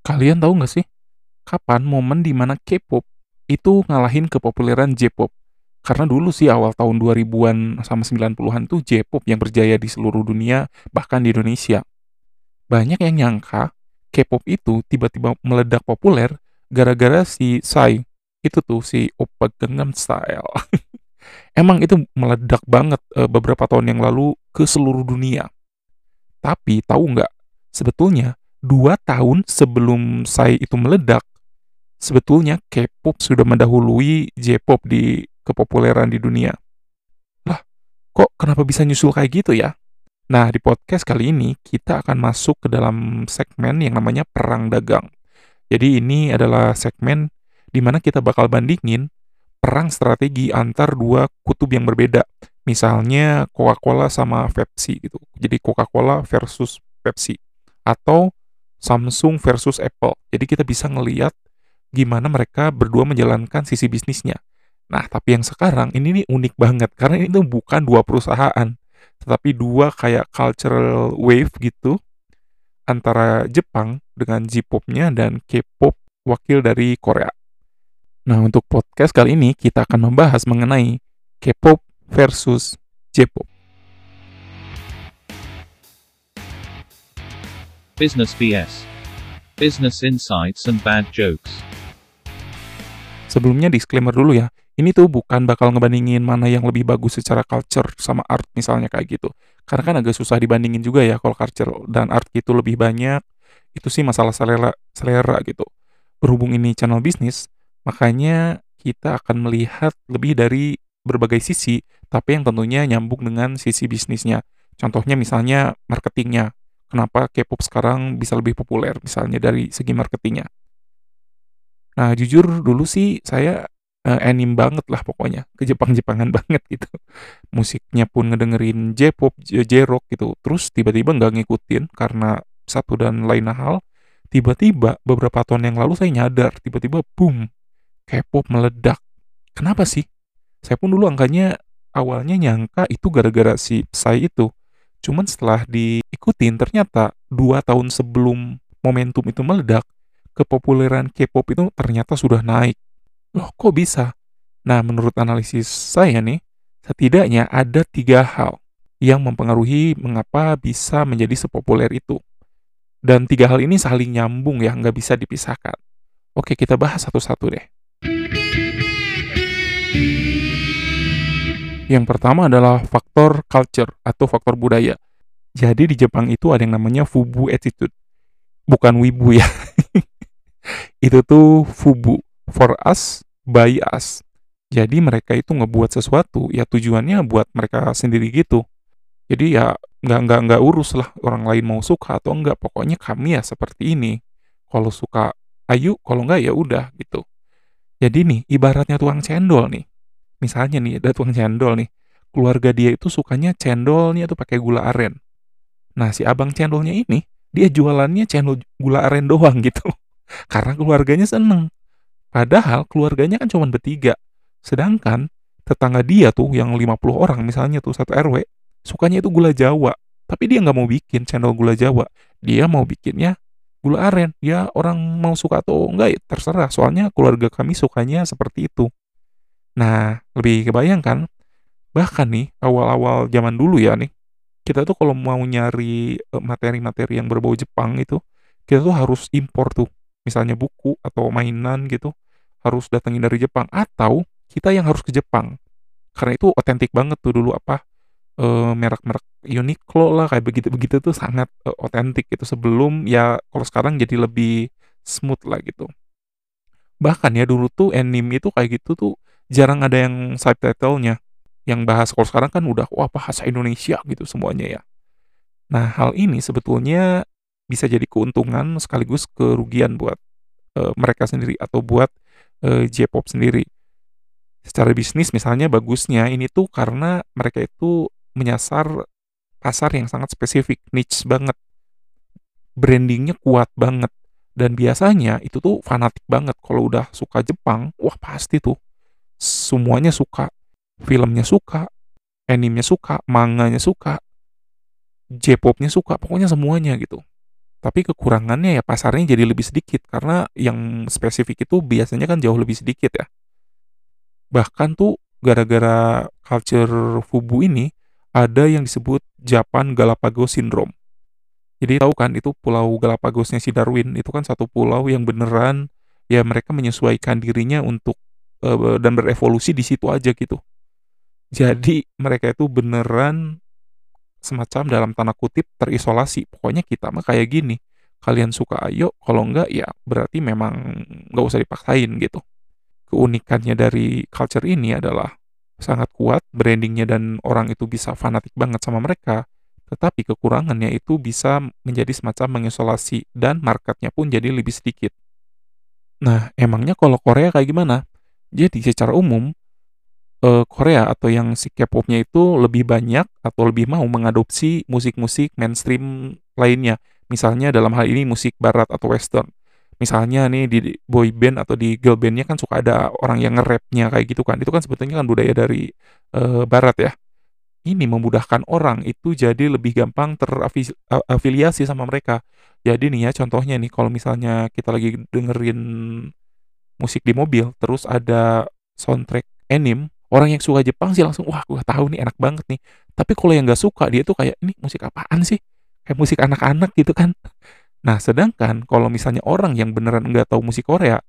Kalian tahu nggak sih, kapan momen di mana K-pop itu ngalahin kepopuleran J-pop? Karena dulu sih awal tahun 2000-an sama 90-an tuh J-pop yang berjaya di seluruh dunia, bahkan di Indonesia. Banyak yang nyangka K-pop itu tiba-tiba meledak populer gara-gara si Psy. Itu tuh si Oppa Gangnam Style. Emang itu meledak banget eh, beberapa tahun yang lalu ke seluruh dunia. Tapi tahu nggak, sebetulnya dua tahun sebelum Psy itu meledak, sebetulnya K-pop sudah mendahului J-pop di kepopuleran di dunia. Lah, kok kenapa bisa nyusul kayak gitu ya? Nah, di podcast kali ini kita akan masuk ke dalam segmen yang namanya perang dagang. Jadi ini adalah segmen di mana kita bakal bandingin perang strategi antar dua kutub yang berbeda. Misalnya Coca-Cola sama Pepsi gitu. Jadi Coca-Cola versus Pepsi atau Samsung versus Apple. Jadi kita bisa ngeliat gimana mereka berdua menjalankan sisi bisnisnya. Nah, tapi yang sekarang ini nih unik banget karena ini tuh bukan dua perusahaan, tetapi dua kayak cultural wave gitu antara Jepang dengan J-popnya dan K-pop wakil dari Korea. Nah, untuk podcast kali ini kita akan membahas mengenai K-pop versus J-pop. Business BS. Business insights and bad jokes. Sebelumnya disclaimer dulu ya, ini tuh bukan bakal ngebandingin mana yang lebih bagus secara culture sama art misalnya kayak gitu. Karena kan agak susah dibandingin juga ya kalau culture dan art itu lebih banyak, itu sih masalah selera, selera gitu. Berhubung ini channel bisnis, makanya kita akan melihat lebih dari berbagai sisi, tapi yang tentunya nyambung dengan sisi bisnisnya. Contohnya misalnya marketingnya. Kenapa K-pop sekarang bisa lebih populer misalnya dari segi marketingnya. Nah, jujur dulu sih saya uh, anime banget lah pokoknya, ke Jepang-Jepangan banget gitu. Musiknya pun ngedengerin J-pop, J-rock gitu. Terus tiba-tiba nggak ngikutin karena satu dan lain hal. Tiba-tiba beberapa tahun yang lalu saya nyadar, tiba-tiba boom, K-pop meledak. Kenapa sih? Saya pun dulu angkanya awalnya nyangka itu gara-gara si Psy itu. Cuman setelah diikutin ternyata dua tahun sebelum momentum itu meledak, kepopuleran K-pop itu ternyata sudah naik Loh kok bisa? Nah menurut analisis saya nih, setidaknya ada tiga hal yang mempengaruhi mengapa bisa menjadi sepopuler itu. Dan tiga hal ini saling nyambung ya, nggak bisa dipisahkan. Oke, kita bahas satu-satu deh. Yang pertama adalah faktor culture atau faktor budaya. Jadi di Jepang itu ada yang namanya fubu attitude. Bukan wibu ya. itu tuh fubu for us, by us. Jadi mereka itu ngebuat sesuatu ya tujuannya buat mereka sendiri gitu. Jadi ya nggak nggak nggak urus lah orang lain mau suka atau enggak. Pokoknya kami ya seperti ini. Kalau suka ayo, kalau enggak ya udah gitu. Jadi nih ibaratnya tuang cendol nih. Misalnya nih ada tuang cendol nih. Keluarga dia itu sukanya cendolnya tuh pakai gula aren. Nah si abang cendolnya ini dia jualannya cendol gula aren doang gitu. Karena keluarganya seneng. Padahal keluarganya kan cuma bertiga. Sedangkan tetangga dia tuh yang 50 orang misalnya tuh satu RW, sukanya itu gula Jawa. Tapi dia nggak mau bikin channel gula Jawa. Dia mau bikinnya gula aren. Ya orang mau suka atau enggak ya terserah. Soalnya keluarga kami sukanya seperti itu. Nah, lebih kebayangkan bahkan nih awal-awal zaman dulu ya nih kita tuh kalau mau nyari e, materi-materi yang berbau Jepang itu kita tuh harus impor tuh. Misalnya buku atau mainan gitu harus datangin dari Jepang. Atau kita yang harus ke Jepang. Karena itu otentik banget tuh dulu apa uh, merek-merek Uniqlo lah kayak begitu-begitu tuh sangat uh, otentik gitu. Sebelum ya kalau sekarang jadi lebih smooth lah gitu. Bahkan ya dulu tuh anime itu kayak gitu tuh jarang ada yang subtitlenya yang bahas kalau sekarang kan udah wah bahasa Indonesia gitu semuanya ya nah hal ini sebetulnya bisa jadi keuntungan sekaligus kerugian buat uh, mereka sendiri atau buat uh, J-pop sendiri. Secara bisnis misalnya bagusnya ini tuh karena mereka itu menyasar pasar yang sangat spesifik, niche banget. Brandingnya kuat banget. Dan biasanya itu tuh fanatik banget. Kalau udah suka Jepang, wah pasti tuh. Semuanya suka. Filmnya suka, animenya suka, manganya suka, J-popnya suka, pokoknya semuanya gitu. Tapi kekurangannya ya pasarnya jadi lebih sedikit karena yang spesifik itu biasanya kan jauh lebih sedikit ya. Bahkan tuh gara-gara culture Fubu ini ada yang disebut Japan Galapagos Syndrome. Jadi tahu kan itu pulau Galapagosnya si Darwin itu kan satu pulau yang beneran ya mereka menyesuaikan dirinya untuk uh, dan berevolusi di situ aja gitu. Jadi mereka itu beneran semacam dalam tanda kutip terisolasi. Pokoknya kita mah kayak gini. Kalian suka ayo, kalau enggak ya berarti memang nggak usah dipaksain gitu. Keunikannya dari culture ini adalah sangat kuat brandingnya dan orang itu bisa fanatik banget sama mereka. Tetapi kekurangannya itu bisa menjadi semacam mengisolasi dan marketnya pun jadi lebih sedikit. Nah, emangnya kalau Korea kayak gimana? Jadi secara umum uh, Korea atau yang si K-popnya itu lebih banyak atau lebih mau mengadopsi musik-musik mainstream lainnya. Misalnya dalam hal ini musik barat atau western. Misalnya nih di boy band atau di girl bandnya kan suka ada orang yang nge-rapnya kayak gitu kan. Itu kan sebetulnya kan budaya dari uh, barat ya. Ini memudahkan orang itu jadi lebih gampang terafiliasi sama mereka. Jadi nih ya contohnya nih kalau misalnya kita lagi dengerin musik di mobil terus ada soundtrack anime orang yang suka Jepang sih langsung wah gue tahu nih enak banget nih. Tapi kalau yang nggak suka dia tuh kayak ini musik apaan sih? Kayak musik anak-anak gitu kan. Nah sedangkan kalau misalnya orang yang beneran nggak tahu musik Korea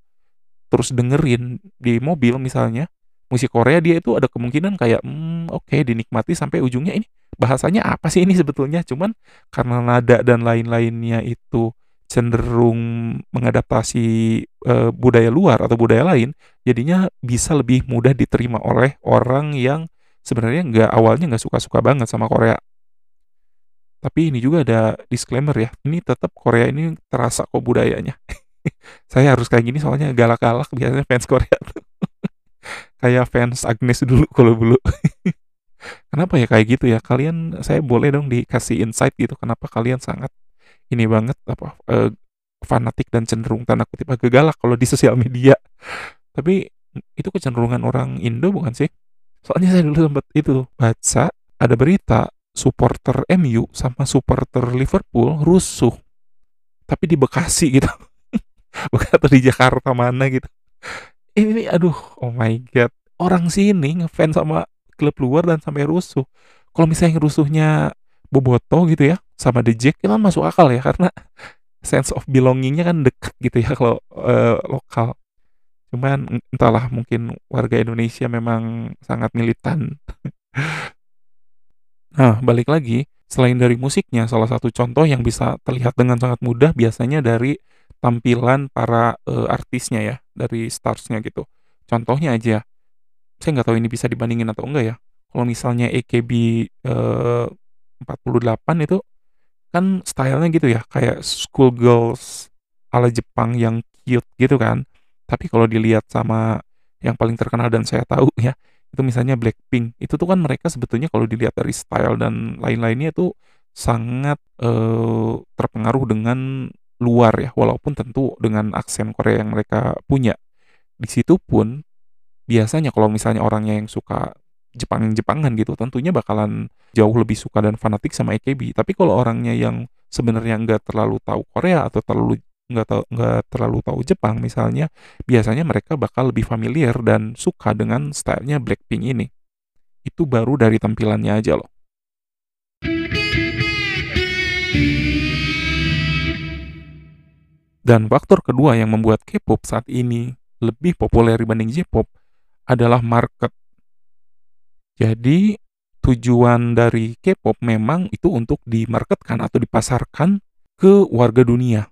terus dengerin di mobil misalnya musik Korea dia itu ada kemungkinan kayak hmm, oke okay, dinikmati sampai ujungnya ini bahasanya apa sih ini sebetulnya? Cuman karena nada dan lain-lainnya itu cenderung mengadaptasi uh, budaya luar atau budaya lain, jadinya bisa lebih mudah diterima oleh orang yang sebenarnya nggak awalnya nggak suka-suka banget sama Korea. Tapi ini juga ada disclaimer ya, ini tetap Korea ini terasa kok budayanya. Saya harus kayak gini soalnya galak-galak biasanya fans Korea kayak fans Agnes dulu kalau dulu. kenapa ya kayak gitu ya? Kalian saya boleh dong dikasih insight gitu kenapa kalian sangat ini banget apa uh, fanatik dan cenderung tanda kutip agak galak kalau di sosial media. Tapi itu kecenderungan orang Indo bukan sih? Soalnya saya dulu sempat itu baca ada berita supporter MU sama supporter Liverpool rusuh. Tapi di Bekasi gitu. bukan atau di Jakarta mana gitu. Ini aduh, oh my god. Orang sini ngefans sama klub luar dan sampai rusuh. Kalau misalnya rusuhnya Boboto gitu ya sama The Jack itu kan masuk akal ya karena sense of belongingnya kan deket gitu ya kalau uh, lokal. Cuman entahlah mungkin warga Indonesia memang sangat militan. Nah balik lagi. Selain dari musiknya salah satu contoh yang bisa terlihat dengan sangat mudah biasanya dari tampilan para uh, artisnya ya dari starsnya gitu. Contohnya aja saya nggak tahu ini bisa dibandingin atau enggak ya. Kalau misalnya AKB uh, 48 itu kan stylenya gitu ya kayak school girls ala Jepang yang cute gitu kan. Tapi kalau dilihat sama yang paling terkenal dan saya tahu ya itu misalnya Blackpink itu tuh kan mereka sebetulnya kalau dilihat dari style dan lain-lainnya itu sangat uh, terpengaruh dengan luar ya walaupun tentu dengan aksen Korea yang mereka punya. Di situ pun biasanya kalau misalnya orangnya yang suka Jepang-Jepangan gitu tentunya bakalan jauh lebih suka dan fanatik sama AKB tapi kalau orangnya yang sebenarnya nggak terlalu tahu Korea atau terlalu nggak tahu nggak terlalu tahu Jepang misalnya biasanya mereka bakal lebih familiar dan suka dengan stylenya Blackpink ini. Itu baru dari tampilannya aja loh. Dan faktor kedua yang membuat K-pop saat ini lebih populer dibanding J-pop adalah market jadi tujuan dari K-pop memang itu untuk dimarketkan atau dipasarkan ke warga dunia.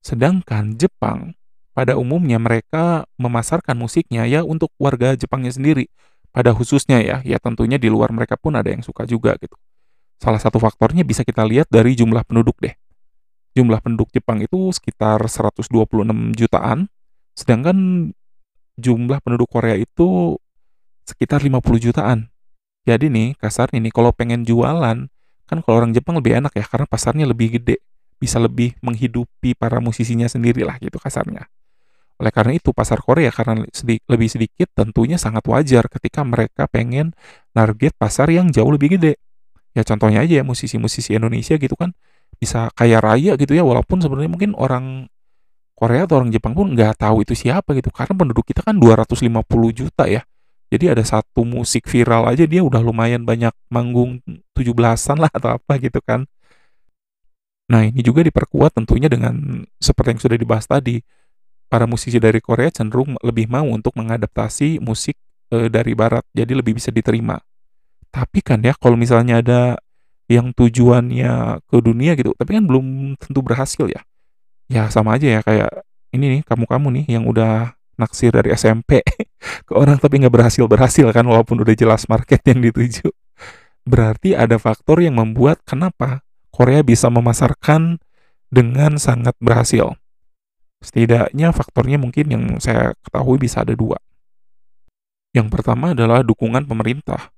Sedangkan Jepang pada umumnya mereka memasarkan musiknya ya untuk warga Jepangnya sendiri. Pada khususnya ya, ya tentunya di luar mereka pun ada yang suka juga gitu. Salah satu faktornya bisa kita lihat dari jumlah penduduk deh. Jumlah penduduk Jepang itu sekitar 126 jutaan, sedangkan jumlah penduduk Korea itu sekitar 50 jutaan. Jadi nih, kasar ini kalau pengen jualan, kan kalau orang Jepang lebih enak ya, karena pasarnya lebih gede. Bisa lebih menghidupi para musisinya sendiri lah gitu kasarnya. Oleh karena itu, pasar Korea karena sedi lebih sedikit tentunya sangat wajar ketika mereka pengen target pasar yang jauh lebih gede. Ya contohnya aja ya musisi-musisi Indonesia gitu kan, bisa kaya raya gitu ya walaupun sebenarnya mungkin orang Korea atau orang Jepang pun nggak tahu itu siapa gitu karena penduduk kita kan 250 juta ya jadi ada satu musik viral aja dia udah lumayan banyak manggung 17-an lah atau apa gitu kan. Nah ini juga diperkuat tentunya dengan seperti yang sudah dibahas tadi. Para musisi dari Korea cenderung lebih mau untuk mengadaptasi musik e, dari barat jadi lebih bisa diterima. Tapi kan ya kalau misalnya ada yang tujuannya ke dunia gitu, tapi kan belum tentu berhasil ya. Ya sama aja ya kayak ini nih kamu-kamu nih yang udah naksir dari SMP ke orang tapi nggak berhasil berhasil kan walaupun udah jelas market yang dituju. Berarti ada faktor yang membuat kenapa Korea bisa memasarkan dengan sangat berhasil. Setidaknya faktornya mungkin yang saya ketahui bisa ada dua. Yang pertama adalah dukungan pemerintah.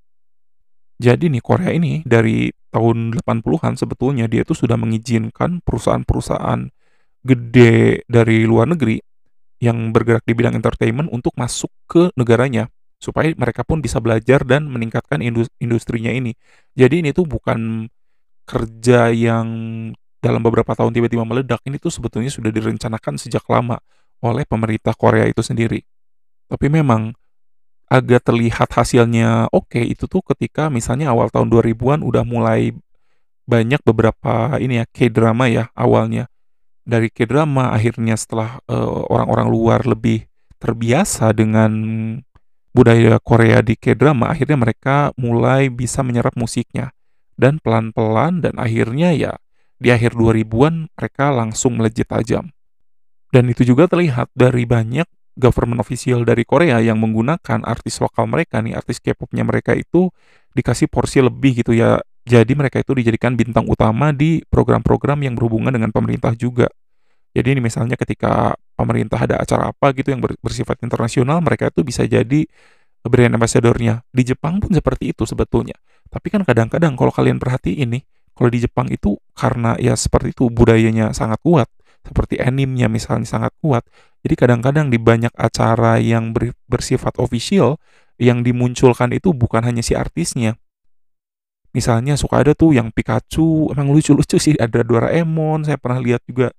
Jadi nih Korea ini dari tahun 80-an sebetulnya dia itu sudah mengizinkan perusahaan-perusahaan gede dari luar negeri yang bergerak di bidang entertainment untuk masuk ke negaranya supaya mereka pun bisa belajar dan meningkatkan industrinya ini. Jadi ini tuh bukan kerja yang dalam beberapa tahun tiba-tiba meledak. Ini tuh sebetulnya sudah direncanakan sejak lama oleh pemerintah Korea itu sendiri. Tapi memang agak terlihat hasilnya oke okay, itu tuh ketika misalnya awal tahun 2000-an udah mulai banyak beberapa ini ya K-drama ya awalnya. Dari K-drama akhirnya setelah uh, orang-orang luar lebih terbiasa dengan budaya Korea di K-drama, akhirnya mereka mulai bisa menyerap musiknya. Dan pelan-pelan dan akhirnya ya di akhir 2000-an mereka langsung melejit tajam. Dan itu juga terlihat dari banyak government official dari Korea yang menggunakan artis lokal mereka nih, artis K-popnya mereka itu dikasih porsi lebih gitu ya. Jadi mereka itu dijadikan bintang utama di program-program yang berhubungan dengan pemerintah juga. Jadi ini misalnya ketika pemerintah ada acara apa gitu yang bersifat internasional, mereka itu bisa jadi brand ambassador-nya. Di Jepang pun seperti itu sebetulnya. Tapi kan kadang-kadang kalau kalian perhatiin nih, kalau di Jepang itu karena ya seperti itu budayanya sangat kuat, seperti animnya misalnya sangat kuat. Jadi kadang-kadang di banyak acara yang ber, bersifat official yang dimunculkan itu bukan hanya si artisnya. Misalnya suka ada tuh yang Pikachu, emang lucu-lucu sih ada Doraemon, saya pernah lihat juga.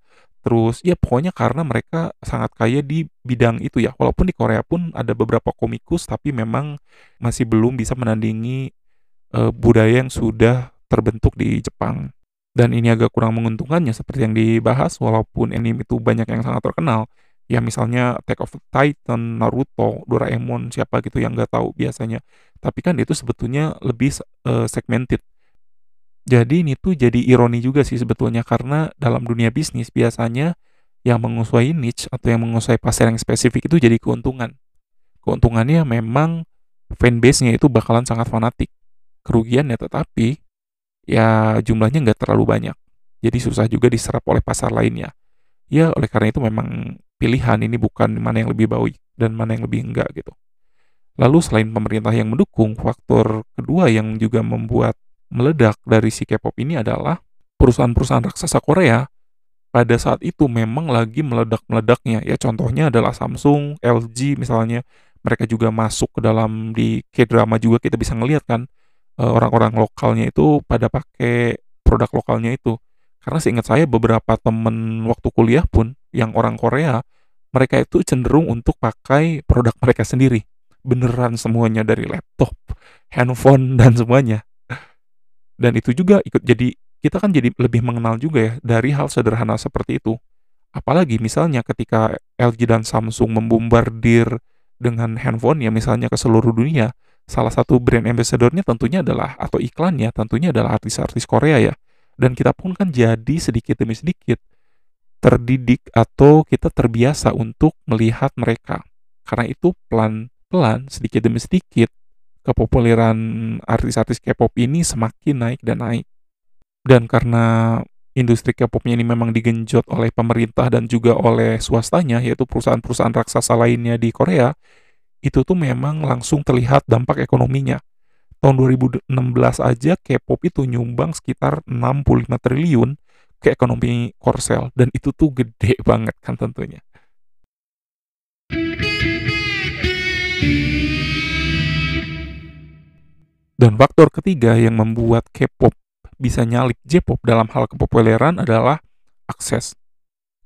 Terus ya pokoknya karena mereka sangat kaya di bidang itu ya. Walaupun di Korea pun ada beberapa komikus tapi memang masih belum bisa menandingi uh, budaya yang sudah terbentuk di Jepang dan ini agak kurang menguntungkannya seperti yang dibahas walaupun anime itu banyak yang sangat terkenal ya misalnya Attack of Titan, Naruto, Doraemon siapa gitu yang nggak tahu biasanya tapi kan itu sebetulnya lebih uh, segmented jadi ini tuh jadi ironi juga sih sebetulnya karena dalam dunia bisnis biasanya yang menguasai niche atau yang menguasai pasar yang spesifik itu jadi keuntungan keuntungannya memang fanbase-nya itu bakalan sangat fanatik kerugiannya tetapi ya jumlahnya nggak terlalu banyak. Jadi susah juga diserap oleh pasar lainnya. Ya oleh karena itu memang pilihan ini bukan mana yang lebih baik dan mana yang lebih enggak gitu. Lalu selain pemerintah yang mendukung, faktor kedua yang juga membuat meledak dari si K-pop ini adalah perusahaan-perusahaan raksasa Korea pada saat itu memang lagi meledak-meledaknya. Ya contohnya adalah Samsung, LG misalnya. Mereka juga masuk ke dalam di K-drama juga kita bisa ngelihat kan Eh, orang-orang lokalnya itu pada pakai produk lokalnya itu. Karena seingat saya beberapa temen waktu kuliah pun yang orang Korea, mereka itu cenderung untuk pakai produk mereka sendiri. Beneran semuanya dari laptop, handphone, dan semuanya. Dan itu juga ikut jadi, kita kan jadi lebih mengenal juga ya dari hal sederhana seperti itu. Apalagi misalnya ketika LG dan Samsung membombardir dengan handphone ya misalnya ke seluruh dunia, salah satu brand ambassador-nya tentunya adalah atau iklannya tentunya adalah artis-artis Korea ya. Dan kita pun kan jadi sedikit demi sedikit terdidik atau kita terbiasa untuk melihat mereka. Karena itu pelan-pelan sedikit demi sedikit kepopuleran artis-artis K-pop ini semakin naik dan naik. Dan karena industri K-popnya ini memang digenjot oleh pemerintah dan juga oleh swastanya, yaitu perusahaan-perusahaan raksasa lainnya di Korea, itu tuh memang langsung terlihat dampak ekonominya. Tahun 2016 aja K-pop itu nyumbang sekitar 65 triliun ke ekonomi Korsel dan itu tuh gede banget kan tentunya. Dan faktor ketiga yang membuat K-pop bisa nyalip J-pop dalam hal kepopuleran adalah akses.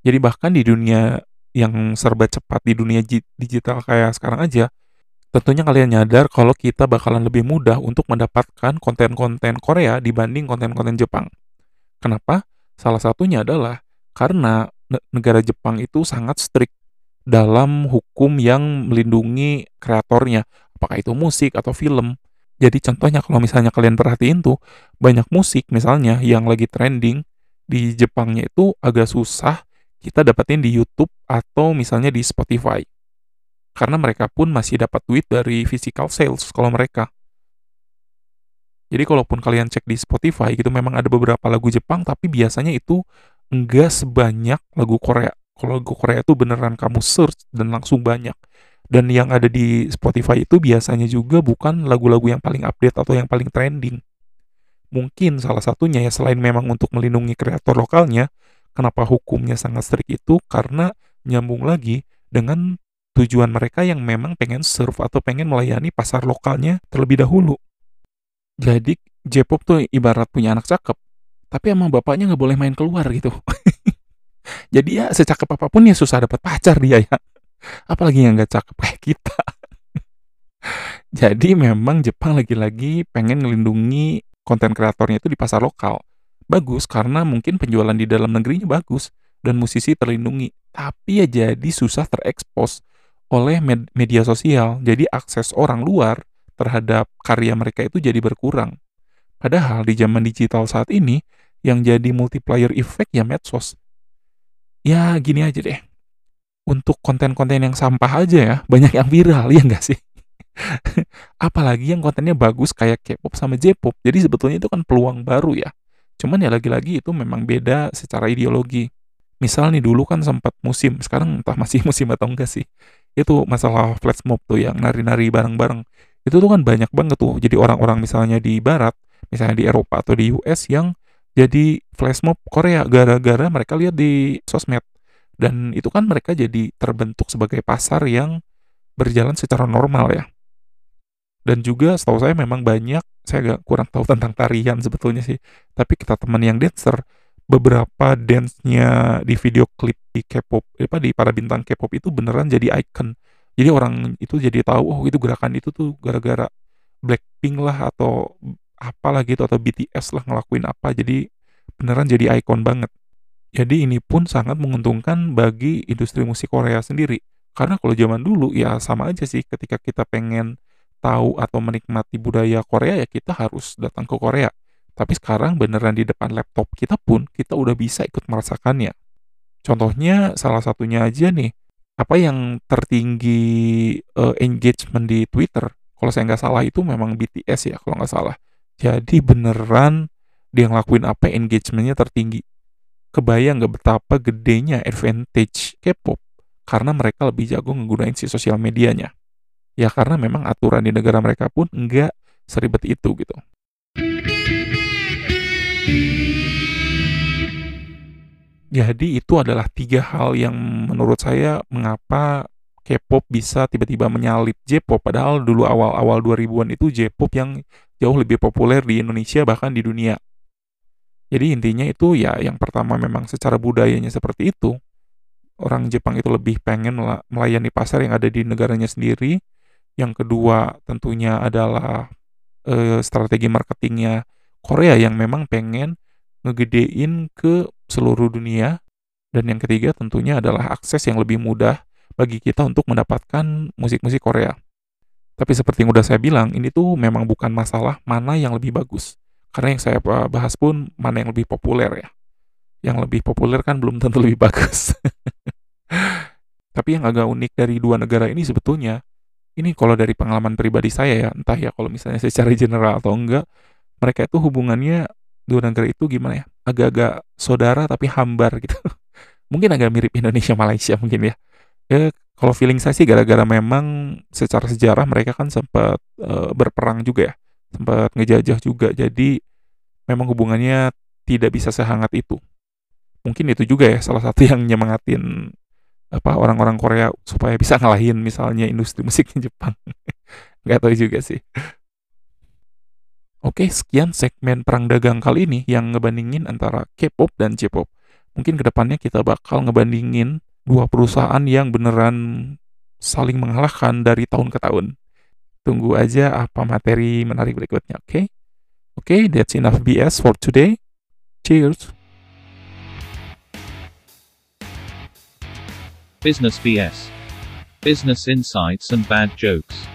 Jadi bahkan di dunia yang serba cepat di dunia digital kayak sekarang aja, tentunya kalian nyadar kalau kita bakalan lebih mudah untuk mendapatkan konten-konten Korea dibanding konten-konten Jepang. Kenapa? Salah satunya adalah karena negara Jepang itu sangat strict dalam hukum yang melindungi kreatornya, apakah itu musik atau film. Jadi contohnya kalau misalnya kalian perhatiin tuh, banyak musik misalnya yang lagi trending di Jepangnya itu agak susah kita dapetin di YouTube atau misalnya di Spotify. Karena mereka pun masih dapat duit dari physical sales kalau mereka. Jadi kalaupun kalian cek di Spotify gitu memang ada beberapa lagu Jepang tapi biasanya itu enggak sebanyak lagu Korea. Kalau lagu Korea itu beneran kamu search dan langsung banyak dan yang ada di Spotify itu biasanya juga bukan lagu-lagu yang paling update atau yang paling trending. Mungkin salah satunya ya selain memang untuk melindungi kreator lokalnya, kenapa hukumnya sangat strict itu karena nyambung lagi dengan tujuan mereka yang memang pengen serve atau pengen melayani pasar lokalnya terlebih dahulu. Jadi J-pop tuh ibarat punya anak cakep, tapi emang bapaknya nggak boleh main keluar gitu. Jadi ya secakep apa pun ya susah dapat pacar dia ya. Apalagi yang nggak cakep kayak kita. Jadi memang Jepang lagi-lagi pengen melindungi konten kreatornya itu di pasar lokal. Bagus karena mungkin penjualan di dalam negerinya bagus dan musisi terlindungi. Tapi ya jadi susah terekspos oleh med media sosial. Jadi akses orang luar terhadap karya mereka itu jadi berkurang padahal di zaman digital saat ini yang jadi multiplier effect ya medsos ya gini aja deh untuk konten-konten yang sampah aja ya, banyak yang viral, ya nggak sih? Apalagi yang kontennya bagus kayak K-pop sama J-pop. Jadi sebetulnya itu kan peluang baru ya. Cuman ya lagi-lagi itu memang beda secara ideologi. Misal nih dulu kan sempat musim, sekarang entah masih musim atau enggak sih. Itu masalah flash mob tuh yang nari-nari bareng-bareng. Itu tuh kan banyak banget tuh. Jadi orang-orang misalnya di barat, misalnya di Eropa atau di US yang jadi flash mob Korea gara-gara mereka lihat di sosmed dan itu kan mereka jadi terbentuk sebagai pasar yang berjalan secara normal ya. Dan juga setahu saya memang banyak, saya agak kurang tahu tentang tarian sebetulnya sih, tapi kita teman yang dancer, beberapa dance-nya di video klip di K-pop, apa di para bintang K-pop itu beneran jadi icon. Jadi orang itu jadi tahu, oh itu gerakan itu tuh gara-gara Blackpink lah atau apalah gitu atau BTS lah ngelakuin apa. Jadi beneran jadi icon banget. Jadi ini pun sangat menguntungkan bagi industri musik Korea sendiri. Karena kalau zaman dulu ya sama aja sih ketika kita pengen tahu atau menikmati budaya Korea ya kita harus datang ke Korea. Tapi sekarang beneran di depan laptop kita pun kita udah bisa ikut merasakannya. Contohnya salah satunya aja nih, apa yang tertinggi uh, engagement di Twitter, kalau saya nggak salah itu memang BTS ya kalau nggak salah. Jadi beneran dia ngelakuin apa engagementnya tertinggi kebayang nggak betapa gedenya advantage K-pop karena mereka lebih jago menggunakan si sosial medianya. Ya karena memang aturan di negara mereka pun nggak seribet itu gitu. Jadi itu adalah tiga hal yang menurut saya mengapa K-pop bisa tiba-tiba menyalip J-pop padahal dulu awal-awal 2000-an itu J-pop yang jauh lebih populer di Indonesia bahkan di dunia. Jadi intinya itu ya yang pertama memang secara budayanya seperti itu. Orang Jepang itu lebih pengen melayani pasar yang ada di negaranya sendiri. Yang kedua tentunya adalah e, strategi marketingnya Korea yang memang pengen ngegedein ke seluruh dunia. Dan yang ketiga tentunya adalah akses yang lebih mudah bagi kita untuk mendapatkan musik-musik Korea. Tapi seperti yang udah saya bilang, ini tuh memang bukan masalah mana yang lebih bagus karena yang saya bahas pun mana yang lebih populer ya. Yang lebih populer kan belum tentu lebih bagus. Tapi yang agak unik dari dua negara ini sebetulnya, ini kalau dari pengalaman pribadi saya ya, entah ya kalau misalnya secara general atau enggak, mereka itu hubungannya dua negara itu gimana ya, agak-agak saudara tapi hambar gitu. mungkin agak mirip Indonesia Malaysia mungkin ya. Ya kalau feeling saya sih gara-gara memang secara sejarah mereka kan sempat uh, berperang juga ya, sempat ngejajah juga. Jadi memang hubungannya tidak bisa sehangat itu. Mungkin itu juga ya salah satu yang nyemangatin apa orang-orang Korea supaya bisa ngalahin misalnya industri musiknya Jepang. Nggak tahu juga sih. Oke, sekian segmen perang dagang kali ini yang ngebandingin antara K-pop dan J-pop. Mungkin ke depannya kita bakal ngebandingin dua perusahaan yang beneran saling mengalahkan dari tahun ke tahun. Tunggu aja apa materi menarik berikutnya, oke? Oke, that's enough BS for today. Cheers! Business BS. Business insights and bad jokes.